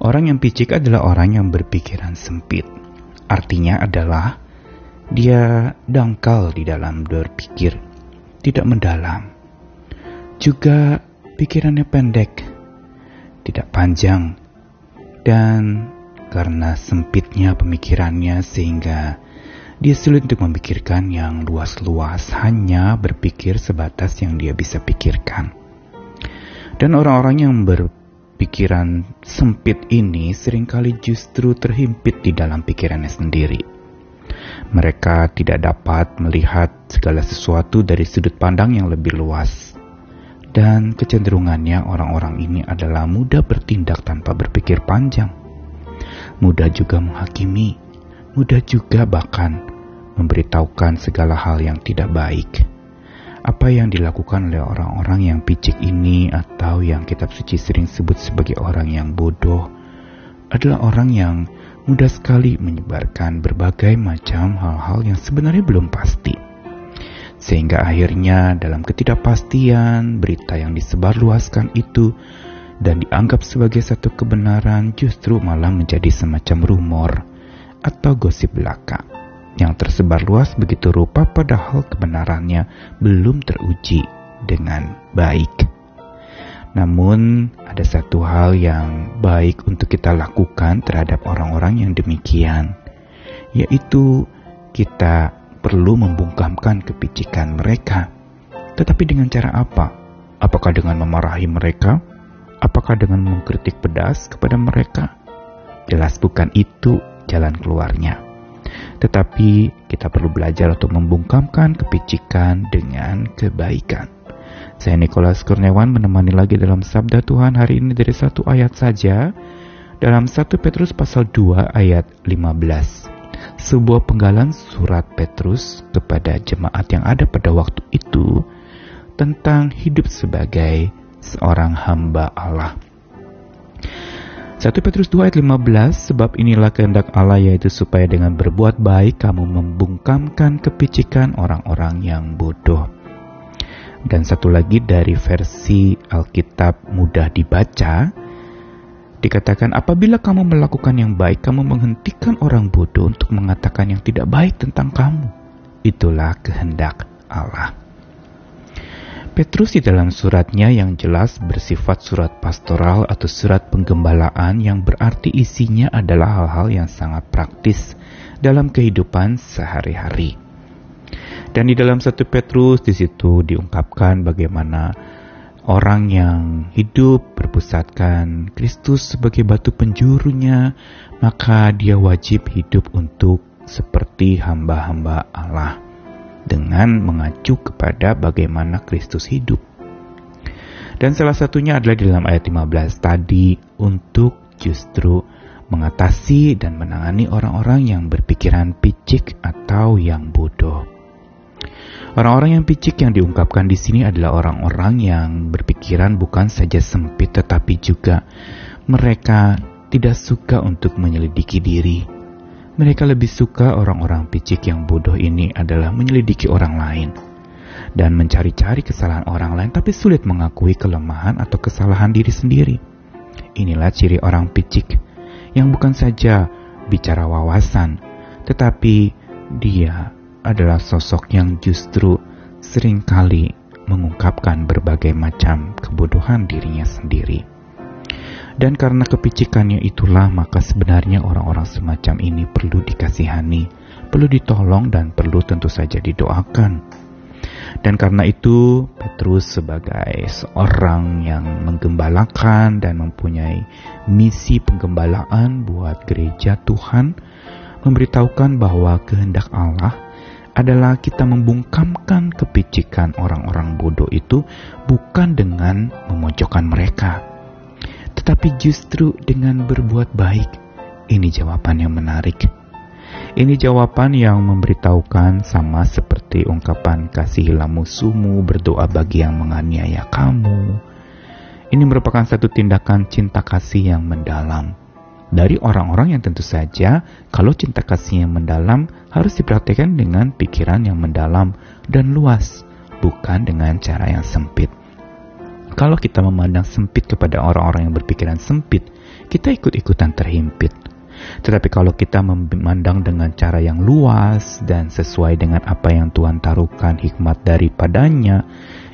Orang yang picik adalah orang yang berpikiran sempit. Artinya adalah dia dangkal di dalam berpikir, tidak mendalam. Juga pikirannya pendek, tidak panjang, dan karena sempitnya pemikirannya sehingga dia sulit untuk memikirkan yang luas-luas, hanya berpikir sebatas yang dia bisa pikirkan. Dan orang-orang yang ber pikiran sempit ini sering kali justru terhimpit di dalam pikirannya sendiri. Mereka tidak dapat melihat segala sesuatu dari sudut pandang yang lebih luas. Dan kecenderungannya orang-orang ini adalah mudah bertindak tanpa berpikir panjang. Mudah juga menghakimi, mudah juga bahkan memberitahukan segala hal yang tidak baik apa yang dilakukan oleh orang-orang yang picik ini atau yang kitab suci sering sebut sebagai orang yang bodoh adalah orang yang mudah sekali menyebarkan berbagai macam hal-hal yang sebenarnya belum pasti. Sehingga akhirnya dalam ketidakpastian berita yang disebarluaskan itu dan dianggap sebagai satu kebenaran justru malah menjadi semacam rumor atau gosip belaka yang tersebar luas begitu rupa padahal kebenarannya belum teruji dengan baik. Namun ada satu hal yang baik untuk kita lakukan terhadap orang-orang yang demikian, yaitu kita perlu membungkamkan kepicikan mereka. Tetapi dengan cara apa? Apakah dengan memarahi mereka? Apakah dengan mengkritik pedas kepada mereka? Jelas bukan itu jalan keluarnya tetapi kita perlu belajar untuk membungkamkan kepicikan dengan kebaikan. Saya Nikolas Kurniawan menemani lagi dalam Sabda Tuhan hari ini dari satu ayat saja, dalam 1 Petrus pasal 2 ayat 15. Sebuah penggalan surat Petrus kepada jemaat yang ada pada waktu itu tentang hidup sebagai seorang hamba Allah. 1 Petrus 2 ayat 15 Sebab inilah kehendak Allah yaitu supaya dengan berbuat baik kamu membungkamkan kepicikan orang-orang yang bodoh. Dan satu lagi dari versi Alkitab mudah dibaca Dikatakan apabila kamu melakukan yang baik kamu menghentikan orang bodoh untuk mengatakan yang tidak baik tentang kamu. Itulah kehendak Allah. Petrus di dalam suratnya yang jelas bersifat surat pastoral atau surat penggembalaan yang berarti isinya adalah hal-hal yang sangat praktis dalam kehidupan sehari-hari. Dan di dalam satu Petrus di situ diungkapkan bagaimana orang yang hidup berpusatkan Kristus sebagai batu penjurunya, maka dia wajib hidup untuk seperti hamba-hamba Allah dengan mengacu kepada bagaimana Kristus hidup. Dan salah satunya adalah di dalam ayat 15 tadi untuk justru mengatasi dan menangani orang-orang yang berpikiran picik atau yang bodoh. Orang-orang yang picik yang diungkapkan di sini adalah orang-orang yang berpikiran bukan saja sempit tetapi juga mereka tidak suka untuk menyelidiki diri, mereka lebih suka orang-orang picik yang bodoh ini adalah menyelidiki orang lain dan mencari-cari kesalahan orang lain tapi sulit mengakui kelemahan atau kesalahan diri sendiri. Inilah ciri orang picik yang bukan saja bicara wawasan, tetapi dia adalah sosok yang justru sering kali mengungkapkan berbagai macam kebodohan dirinya sendiri. Dan karena kepicikannya itulah maka sebenarnya orang-orang semacam ini perlu dikasihani, perlu ditolong dan perlu tentu saja didoakan. Dan karena itu Petrus sebagai seorang yang menggembalakan dan mempunyai misi penggembalaan buat gereja Tuhan memberitahukan bahwa kehendak Allah adalah kita membungkamkan kepicikan orang-orang bodoh itu bukan dengan memojokkan mereka, tetapi justru dengan berbuat baik. Ini jawaban yang menarik. Ini jawaban yang memberitahukan sama seperti ungkapan kasihilah musuhmu, berdoa bagi yang menganiaya kamu. Ini merupakan satu tindakan cinta kasih yang mendalam. Dari orang-orang yang tentu saja, kalau cinta kasih yang mendalam harus diperhatikan dengan pikiran yang mendalam dan luas, bukan dengan cara yang sempit. Kalau kita memandang sempit kepada orang-orang yang berpikiran sempit, kita ikut-ikutan terhimpit. Tetapi kalau kita memandang dengan cara yang luas dan sesuai dengan apa yang Tuhan taruhkan hikmat daripadanya,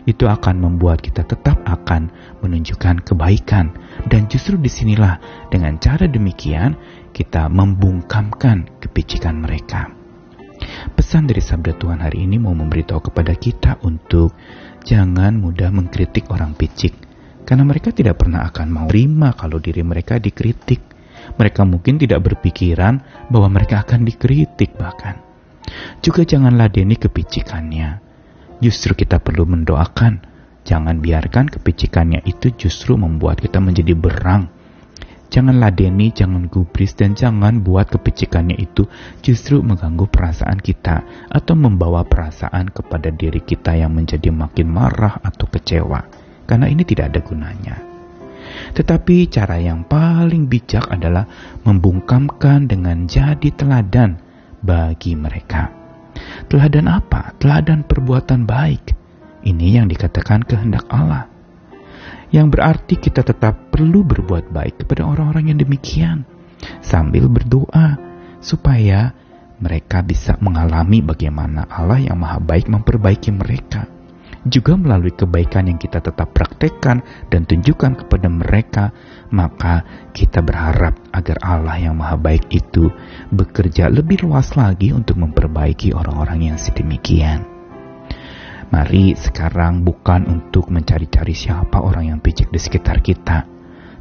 itu akan membuat kita tetap akan menunjukkan kebaikan. Dan justru di sinilah dengan cara demikian kita membungkamkan kepicikan mereka. Pesan dari sabda Tuhan hari ini mau memberitahu kepada kita untuk jangan mudah mengkritik orang picik. Karena mereka tidak pernah akan mau terima kalau diri mereka dikritik. Mereka mungkin tidak berpikiran bahwa mereka akan dikritik bahkan. Juga jangan ladeni kepicikannya. Justru kita perlu mendoakan. Jangan biarkan kepicikannya itu justru membuat kita menjadi berang Jangan ladeni, jangan gubris, dan jangan buat kepicikannya itu justru mengganggu perasaan kita atau membawa perasaan kepada diri kita yang menjadi makin marah atau kecewa. Karena ini tidak ada gunanya. Tetapi cara yang paling bijak adalah membungkamkan dengan jadi teladan bagi mereka. Teladan apa? Teladan perbuatan baik. Ini yang dikatakan kehendak Allah yang berarti kita tetap perlu berbuat baik kepada orang-orang yang demikian, sambil berdoa supaya mereka bisa mengalami bagaimana Allah yang Maha Baik memperbaiki mereka. Juga melalui kebaikan yang kita tetap praktekkan dan tunjukkan kepada mereka, maka kita berharap agar Allah yang Maha Baik itu bekerja lebih luas lagi untuk memperbaiki orang-orang yang sedemikian. Mari sekarang bukan untuk mencari-cari siapa orang yang picik di sekitar kita,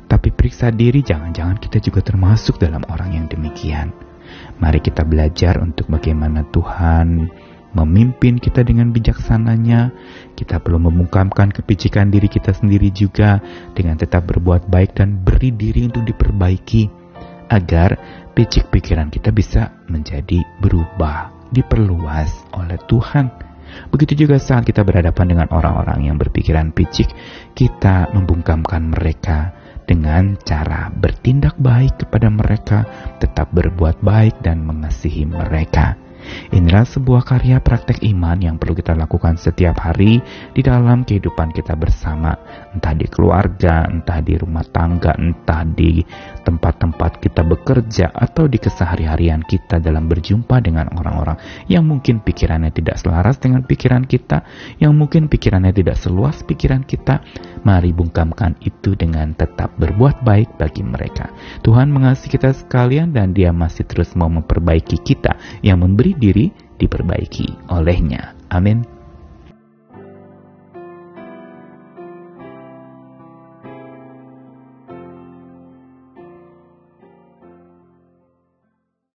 tapi periksa diri jangan-jangan kita juga termasuk dalam orang yang demikian. Mari kita belajar untuk bagaimana Tuhan memimpin kita dengan bijaksananya. Kita perlu membungkamkan kepicikan diri kita sendiri juga dengan tetap berbuat baik dan beri diri untuk diperbaiki agar picik pikiran kita bisa menjadi berubah, diperluas oleh Tuhan Begitu juga saat kita berhadapan dengan orang-orang yang berpikiran picik, kita membungkamkan mereka dengan cara bertindak baik kepada mereka, tetap berbuat baik dan mengasihi mereka. Inilah sebuah karya praktek iman yang perlu kita lakukan setiap hari di dalam kehidupan kita bersama, entah di keluarga, entah di rumah tangga, entah di tempat-tempat kita bekerja, atau di kesehari-harian kita dalam berjumpa dengan orang-orang yang mungkin pikirannya tidak selaras dengan pikiran kita, yang mungkin pikirannya tidak seluas pikiran kita. Mari bungkamkan itu dengan tetap berbuat baik bagi mereka. Tuhan mengasihi kita sekalian dan dia masih terus mau memperbaiki kita yang memberi diri diperbaiki olehnya. Amin.